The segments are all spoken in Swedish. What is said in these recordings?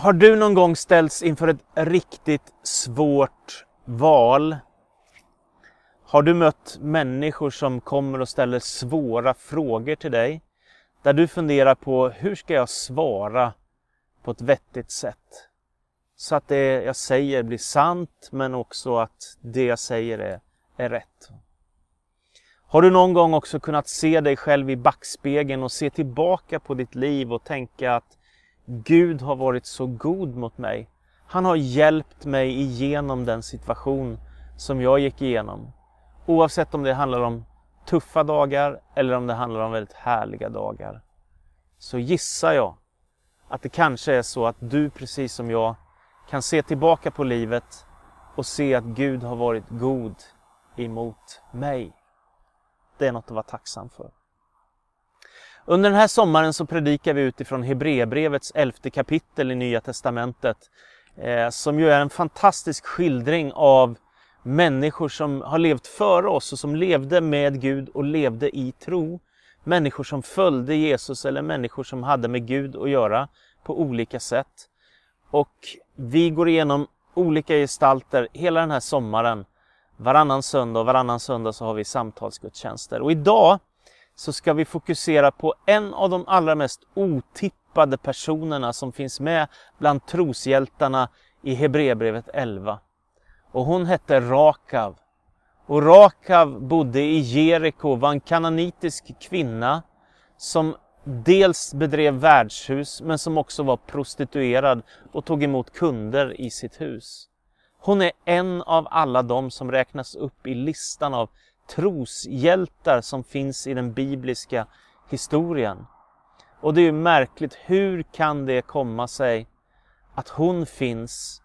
Har du någon gång ställts inför ett riktigt svårt val? Har du mött människor som kommer och ställer svåra frågor till dig? Där du funderar på hur ska jag svara på ett vettigt sätt? Så att det jag säger blir sant men också att det jag säger är, är rätt. Har du någon gång också kunnat se dig själv i backspegeln och se tillbaka på ditt liv och tänka att Gud har varit så god mot mig. Han har hjälpt mig igenom den situation som jag gick igenom. Oavsett om det handlar om tuffa dagar eller om det handlar om väldigt härliga dagar. Så gissar jag att det kanske är så att du precis som jag kan se tillbaka på livet och se att Gud har varit god emot mig. Det är något att vara tacksam för. Under den här sommaren så predikar vi utifrån Hebreerbrevets elfte kapitel i Nya Testamentet. Eh, som ju är en fantastisk skildring av människor som har levt före oss och som levde med Gud och levde i tro. Människor som följde Jesus eller människor som hade med Gud att göra på olika sätt. Och vi går igenom olika gestalter hela den här sommaren. Varannan söndag och varannan söndag så har vi samtalsgudstjänster. Och idag så ska vi fokusera på en av de allra mest otippade personerna som finns med bland troshjältarna i Hebreerbrevet 11. Och hon hette Rakav. Och Rakav bodde i Jeriko, var en kananitisk kvinna som dels bedrev värdshus men som också var prostituerad och tog emot kunder i sitt hus. Hon är en av alla de som räknas upp i listan av troshjältar som finns i den bibliska historien. Och det är ju märkligt, hur kan det komma sig att hon finns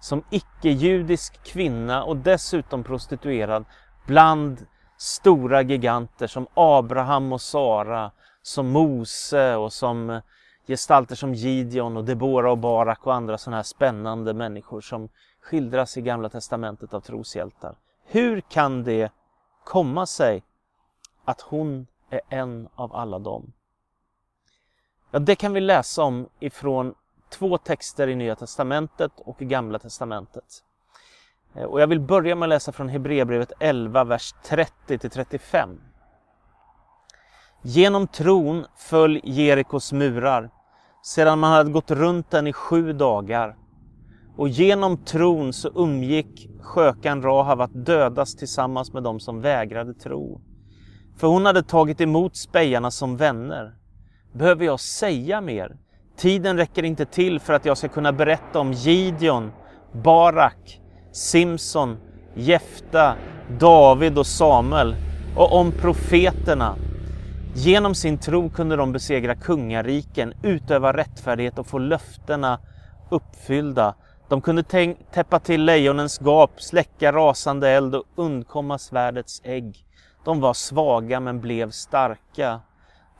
som icke-judisk kvinna och dessutom prostituerad bland stora giganter som Abraham och Sara, som Mose och som gestalter som Gideon och Debora och Barak och andra sådana här spännande människor som skildras i Gamla Testamentet av troshjältar. Hur kan det komma sig att hon är en av alla dem? Ja, det kan vi läsa om ifrån två texter i Nya Testamentet och i Gamla Testamentet. Eh, och jag vill börja med att läsa från Hebreerbrevet 11, vers 30-35. Genom tron föll Jerikos murar sedan man hade gått runt den i sju dagar. Och genom tron så umgick skökan Rahav att dödas tillsammans med dem som vägrade tro. För hon hade tagit emot spejarna som vänner. Behöver jag säga mer? Tiden räcker inte till för att jag ska kunna berätta om Gideon, Barak, Simson, Jefta, David och Samuel och om profeterna. Genom sin tro kunde de besegra kungariken, utöva rättfärdighet och få löftena uppfyllda. De kunde täppa till lejonens gap, släcka rasande eld och undkomma svärdets ägg. De var svaga men blev starka,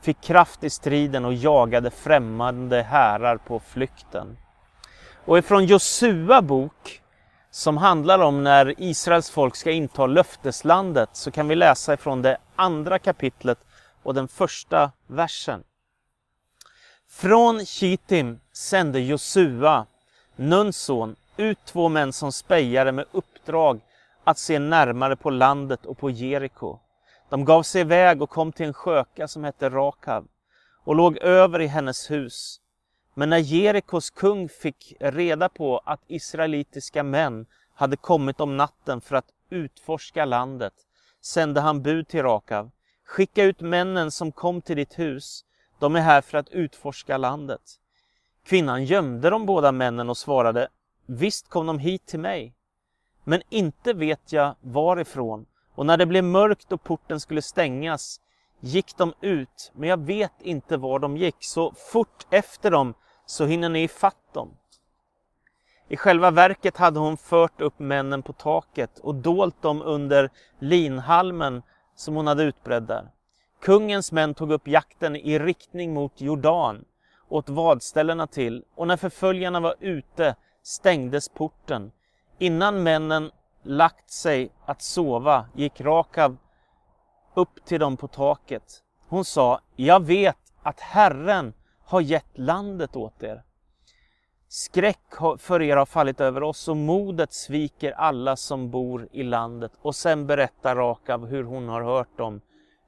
fick kraft i striden och jagade främmande härar på flykten. Och ifrån Josua bok, som handlar om när Israels folk ska inta löfteslandet, så kan vi läsa ifrån det andra kapitlet och den första versen. Från Kitim sände Josua Nuns son, ut två män som spejare med uppdrag att se närmare på landet och på Jeriko. De gav sig iväg och kom till en sköka som hette Rakav och låg över i hennes hus. Men när Jerikos kung fick reda på att israelitiska män hade kommit om natten för att utforska landet sände han bud till Rakav. Skicka ut männen som kom till ditt hus. De är här för att utforska landet. Kvinnan gömde de båda männen och svarade Visst kom de hit till mig, men inte vet jag varifrån. Och när det blev mörkt och porten skulle stängas gick de ut, men jag vet inte var de gick. Så fort efter dem så hinner ni ifatt dem. I själva verket hade hon fört upp männen på taket och dolt dem under linhalmen som hon hade utbredd där. Kungens män tog upp jakten i riktning mot Jordan åt vadställena till och när förföljarna var ute stängdes porten. Innan männen lagt sig att sova gick Rakav upp till dem på taket. Hon sa, jag vet att Herren har gett landet åt er. Skräck för er har fallit över oss och modet sviker alla som bor i landet. Och sen berättar Rakav hur hon har hört om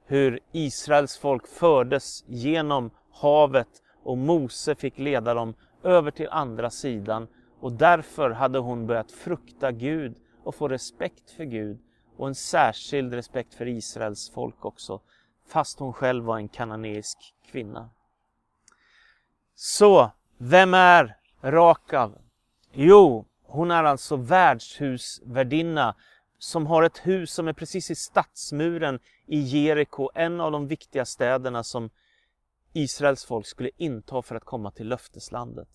hur Israels folk fördes genom havet och Mose fick leda dem över till andra sidan och därför hade hon börjat frukta Gud och få respekt för Gud och en särskild respekt för Israels folk också, fast hon själv var en kananeisk kvinna. Så, vem är Rakav? Jo, hon är alltså värdshusvärdinna som har ett hus som är precis i stadsmuren i Jeriko, en av de viktiga städerna som Israels folk skulle inta för att komma till löfteslandet.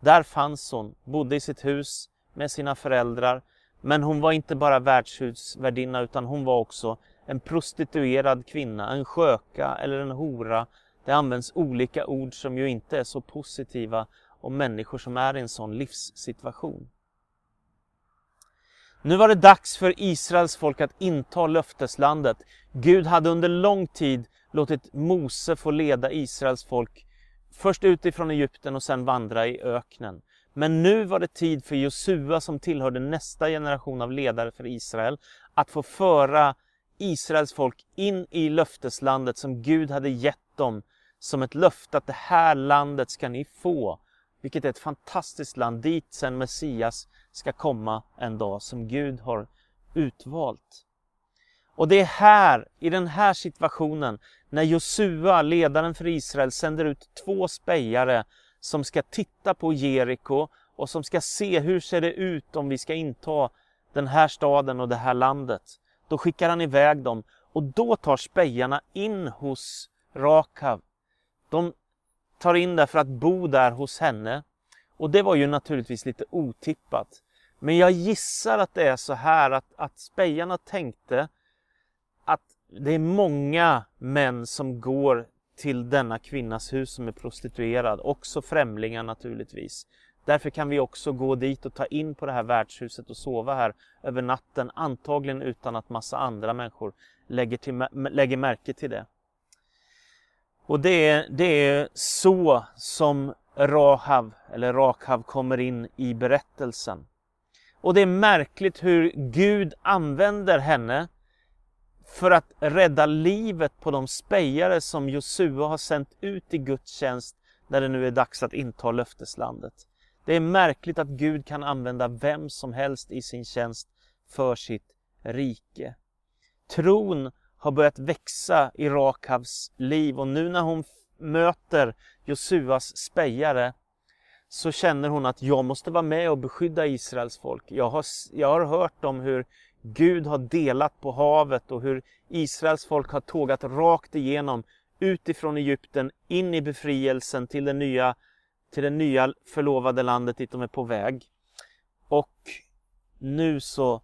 Där fanns hon, bodde i sitt hus med sina föräldrar, men hon var inte bara värdshusvärdinna utan hon var också en prostituerad kvinna, en sköka eller en hora. Det används olika ord som ju inte är så positiva om människor som är i en sån livssituation. Nu var det dags för Israels folk att inta löfteslandet. Gud hade under lång tid låtit Mose få leda Israels folk först utifrån Egypten och sen vandra i öknen. Men nu var det tid för Josua som tillhörde nästa generation av ledare för Israel att få föra Israels folk in i löfteslandet som Gud hade gett dem som ett löfte att det här landet ska ni få. Vilket är ett fantastiskt land dit sen Messias ska komma en dag som Gud har utvalt. Och det är här, i den här situationen, när Josua, ledaren för Israel, sänder ut två spejare som ska titta på Jeriko och som ska se hur ser det ut om vi ska inta den här staden och det här landet. Då skickar han iväg dem och då tar spejarna in hos Rakav. De tar in där för att bo där hos henne. Och det var ju naturligtvis lite otippat. Men jag gissar att det är så här att, att spejarna tänkte att det är många män som går till denna kvinnas hus som är prostituerad, också främlingar naturligtvis. Därför kan vi också gå dit och ta in på det här värdshuset och sova här över natten, antagligen utan att massa andra människor lägger, till, lägger märke till det. Och det är, det är så som Rahav, eller Rakhav kommer in i berättelsen. Och det är märkligt hur Gud använder henne för att rädda livet på de spejare som Josua har sänt ut i Guds tjänst när det nu är dags att inta löfteslandet. Det är märkligt att Gud kan använda vem som helst i sin tjänst för sitt rike. Tron har börjat växa i Rakhavs liv och nu när hon möter Josuas spejare så känner hon att jag måste vara med och beskydda Israels folk. Jag har, jag har hört om hur Gud har delat på havet och hur Israels folk har tågat rakt igenom utifrån Egypten in i befrielsen till det nya, till det nya förlovade landet dit de är på väg. Och nu så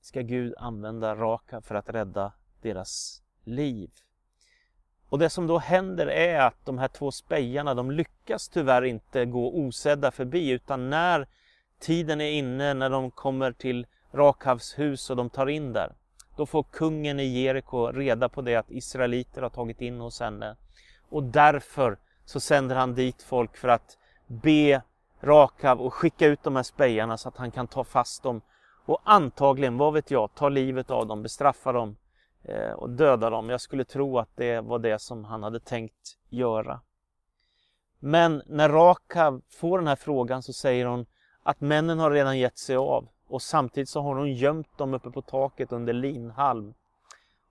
ska Gud använda Raka för att rädda deras liv. Och det som då händer är att de här två spejarna, de lyckas tyvärr inte gå osedda förbi utan när tiden är inne, när de kommer till Rakhavshus och de tar in där. Då får kungen i Jeriko reda på det att israeliter har tagit in hos henne. Och därför så sänder han dit folk för att be Rakav och skicka ut de här spejarna så att han kan ta fast dem och antagligen, vad vet jag, ta livet av dem, bestraffa dem eh, och döda dem. Jag skulle tro att det var det som han hade tänkt göra. Men när Rakav får den här frågan så säger hon att männen har redan gett sig av och samtidigt så har hon gömt dem uppe på taket under linhalm.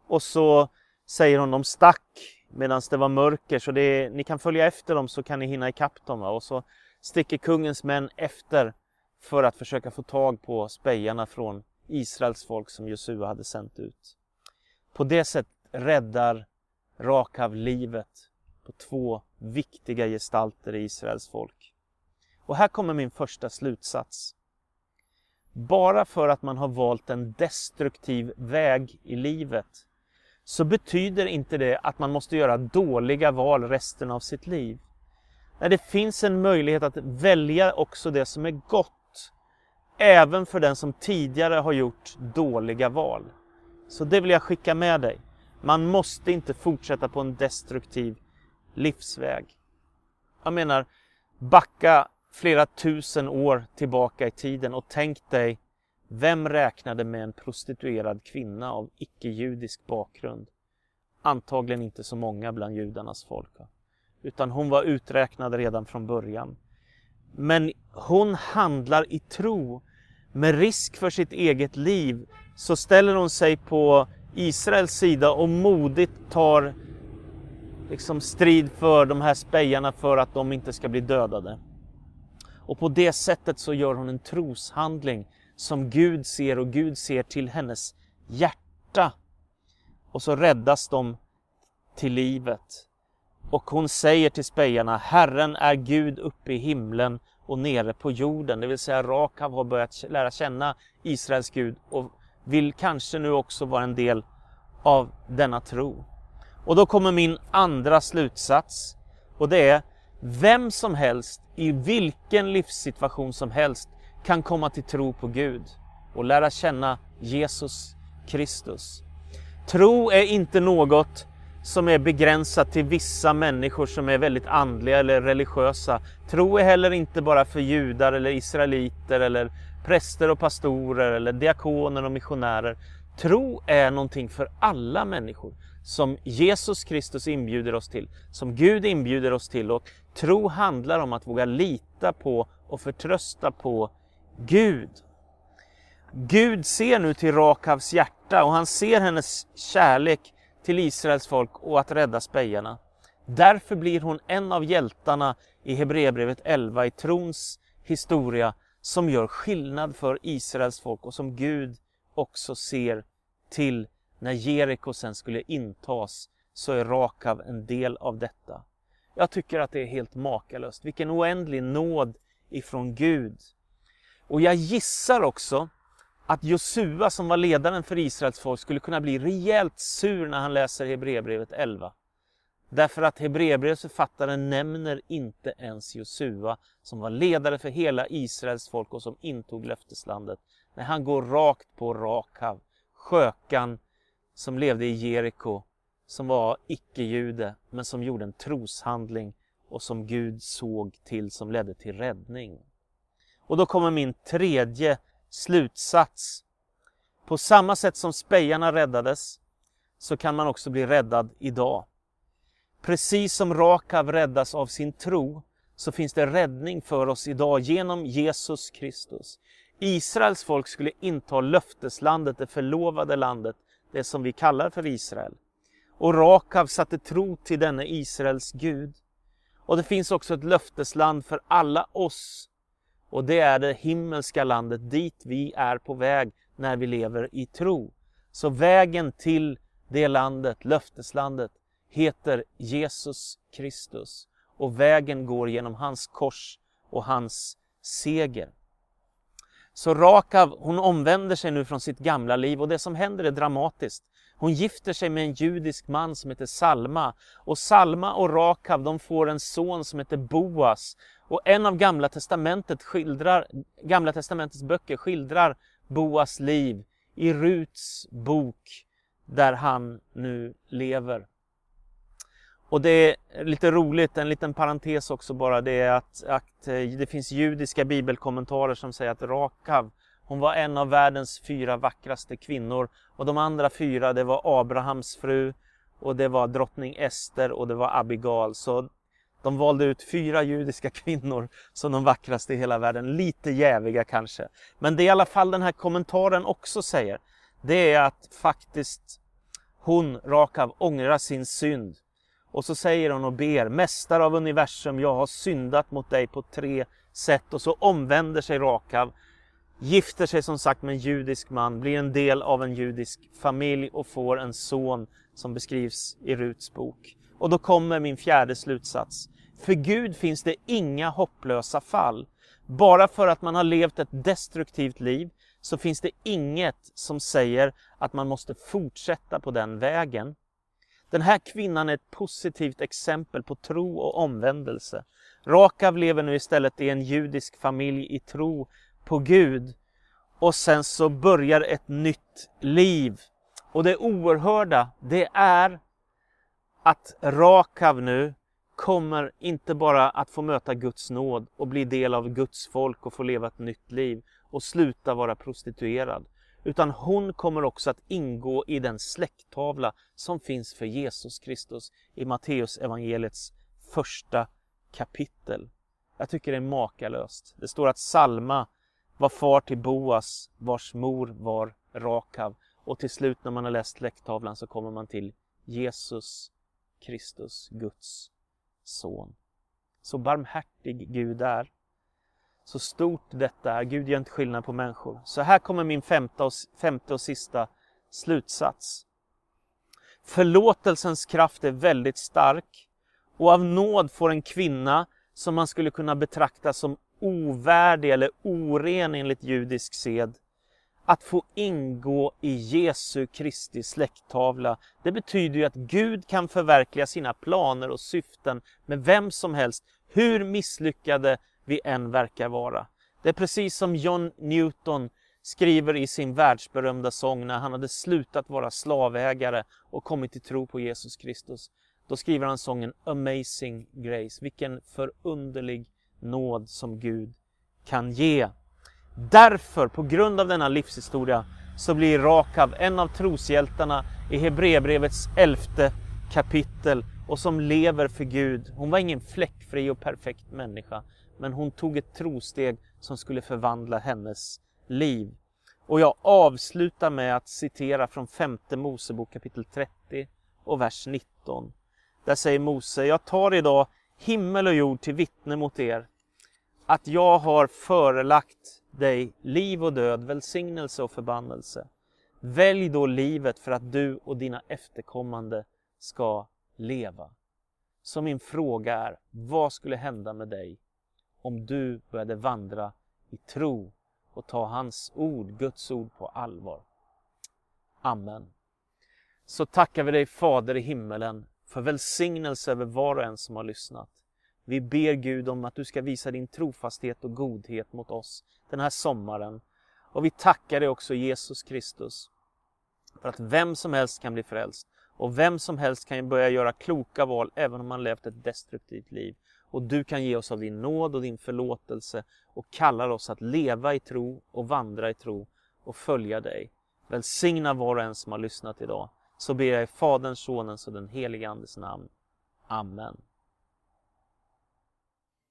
Och så säger hon de stack medan det var mörker så det ni kan följa efter dem så kan ni hinna ikapp dem. Va? Och så sticker kungens män efter för att försöka få tag på spejarna från Israels folk som Josua hade sänt ut. På det sättet räddar Rakav livet på två viktiga gestalter i Israels folk. Och här kommer min första slutsats. Bara för att man har valt en destruktiv väg i livet så betyder inte det att man måste göra dåliga val resten av sitt liv. Nej, det finns en möjlighet att välja också det som är gott, även för den som tidigare har gjort dåliga val. Så det vill jag skicka med dig. Man måste inte fortsätta på en destruktiv livsväg. Jag menar, backa flera tusen år tillbaka i tiden och tänk dig, vem räknade med en prostituerad kvinna av icke-judisk bakgrund? Antagligen inte så många bland judarnas folk. Utan hon var uträknad redan från början. Men hon handlar i tro. Med risk för sitt eget liv så ställer hon sig på Israels sida och modigt tar liksom strid för de här spejarna för att de inte ska bli dödade. Och på det sättet så gör hon en troshandling som Gud ser och Gud ser till hennes hjärta. Och så räddas de till livet. Och hon säger till spejarna, Herren är Gud uppe i himlen och nere på jorden. Det vill säga Rakav har börjat lära känna Israels Gud och vill kanske nu också vara en del av denna tro. Och då kommer min andra slutsats och det är vem som helst i vilken livssituation som helst kan komma till tro på Gud och lära känna Jesus Kristus. Tro är inte något som är begränsat till vissa människor som är väldigt andliga eller religiösa. Tro är heller inte bara för judar eller israeliter eller präster och pastorer eller diakoner och missionärer. Tro är någonting för alla människor som Jesus Kristus inbjuder oss till, som Gud inbjuder oss till. Och tro handlar om att våga lita på och förtrösta på Gud. Gud ser nu till Rakavs hjärta och han ser hennes kärlek till Israels folk och att rädda spejarna. Därför blir hon en av hjältarna i Hebreerbrevet 11 i trons historia som gör skillnad för Israels folk och som Gud också ser till när Jeriko sen skulle intas så är Rakav en del av detta. Jag tycker att det är helt makalöst. Vilken oändlig nåd ifrån Gud. Och jag gissar också att Josua som var ledaren för Israels folk skulle kunna bli rejält sur när han läser Hebreerbrevet 11. Därför att Hebreerbrevets författare nämner inte ens Josua som var ledare för hela Israels folk och som intog löfteslandet. När han går rakt på Rakav, skökan som levde i Jeriko, som var icke-jude men som gjorde en troshandling och som Gud såg till som ledde till räddning. Och då kommer min tredje slutsats. På samma sätt som spejarna räddades så kan man också bli räddad idag. Precis som Rakav räddas av sin tro så finns det räddning för oss idag genom Jesus Kristus. Israels folk skulle inta löfteslandet, det förlovade landet, det som vi kallar för Israel. Och Rakav satte tro till denne Israels Gud. Och det finns också ett löftesland för alla oss. Och det är det himmelska landet dit vi är på väg när vi lever i tro. Så vägen till det landet, löfteslandet, heter Jesus Kristus. Och vägen går genom hans kors och hans seger. Så Rakav, hon omvänder sig nu från sitt gamla liv och det som händer är dramatiskt. Hon gifter sig med en judisk man som heter Salma. Och Salma och Rakav de får en son som heter Boas. Och en av Gamla, testamentet skildrar, Gamla testamentets böcker skildrar Boas liv i Ruts bok där han nu lever. Och det är lite roligt, en liten parentes också bara, det är att, att eh, det finns judiska bibelkommentarer som säger att Rakav, hon var en av världens fyra vackraste kvinnor och de andra fyra det var Abrahams fru och det var drottning Ester och det var Abigail. Så de valde ut fyra judiska kvinnor som de vackraste i hela världen. Lite jäviga kanske. Men det i alla fall den här kommentaren också säger, det är att faktiskt hon, Rakav, ångrar sin synd och så säger hon och ber, Mästare av universum, jag har syndat mot dig på tre sätt. Och så omvänder sig Rakav, gifter sig som sagt med en judisk man, blir en del av en judisk familj och får en son som beskrivs i Ruts bok. Och då kommer min fjärde slutsats. För Gud finns det inga hopplösa fall. Bara för att man har levt ett destruktivt liv så finns det inget som säger att man måste fortsätta på den vägen. Den här kvinnan är ett positivt exempel på tro och omvändelse. Rakav lever nu istället i en judisk familj i tro på Gud. Och sen så börjar ett nytt liv. Och det oerhörda, det är att Rakav nu kommer inte bara att få möta Guds nåd och bli del av Guds folk och få leva ett nytt liv och sluta vara prostituerad. Utan hon kommer också att ingå i den släkttavla som finns för Jesus Kristus i Matteus evangeliets första kapitel. Jag tycker det är makalöst. Det står att Salma var far till Boas vars mor var Rakav. Och till slut när man har läst släkttavlan så kommer man till Jesus Kristus, Guds son. Så barmhärtig Gud är. Så stort detta är. Gud gör inte skillnad på människor. Så här kommer min femte och, femte och sista slutsats. Förlåtelsens kraft är väldigt stark och av nåd får en kvinna som man skulle kunna betrakta som ovärdig eller oren enligt judisk sed att få ingå i Jesu Kristi släkttavla. Det betyder ju att Gud kan förverkliga sina planer och syften med vem som helst, hur misslyckade vi än verkar vara. Det är precis som John Newton skriver i sin världsberömda sång när han hade slutat vara slavägare och kommit till tro på Jesus Kristus. Då skriver han sången Amazing Grace. Vilken förunderlig nåd som Gud kan ge. Därför, på grund av denna livshistoria, så blir Rakav en av troshjältarna i Hebreerbrevets elfte kapitel och som lever för Gud. Hon var ingen fläckfri och perfekt människa, men hon tog ett trosteg som skulle förvandla hennes liv. Och jag avslutar med att citera från femte Mosebok kapitel 30 och vers 19. Där säger Mose, jag tar idag himmel och jord till vittne mot er att jag har förelagt dig liv och död, välsignelse och förbannelse. Välj då livet för att du och dina efterkommande ska leva. Så min fråga är, vad skulle hända med dig om du började vandra i tro och ta hans ord, Guds ord på allvar? Amen. Så tackar vi dig Fader i himmelen för välsignelse över var och en som har lyssnat. Vi ber Gud om att du ska visa din trofasthet och godhet mot oss den här sommaren. Och vi tackar dig också Jesus Kristus för att vem som helst kan bli frälst och vem som helst kan börja göra kloka val även om man levt ett destruktivt liv. Och du kan ge oss av din nåd och din förlåtelse och kallar oss att leva i tro och vandra i tro och följa dig. Välsigna var och en som har lyssnat idag. Så ber jag i Faderns, Sonens och den helige Andes namn. Amen.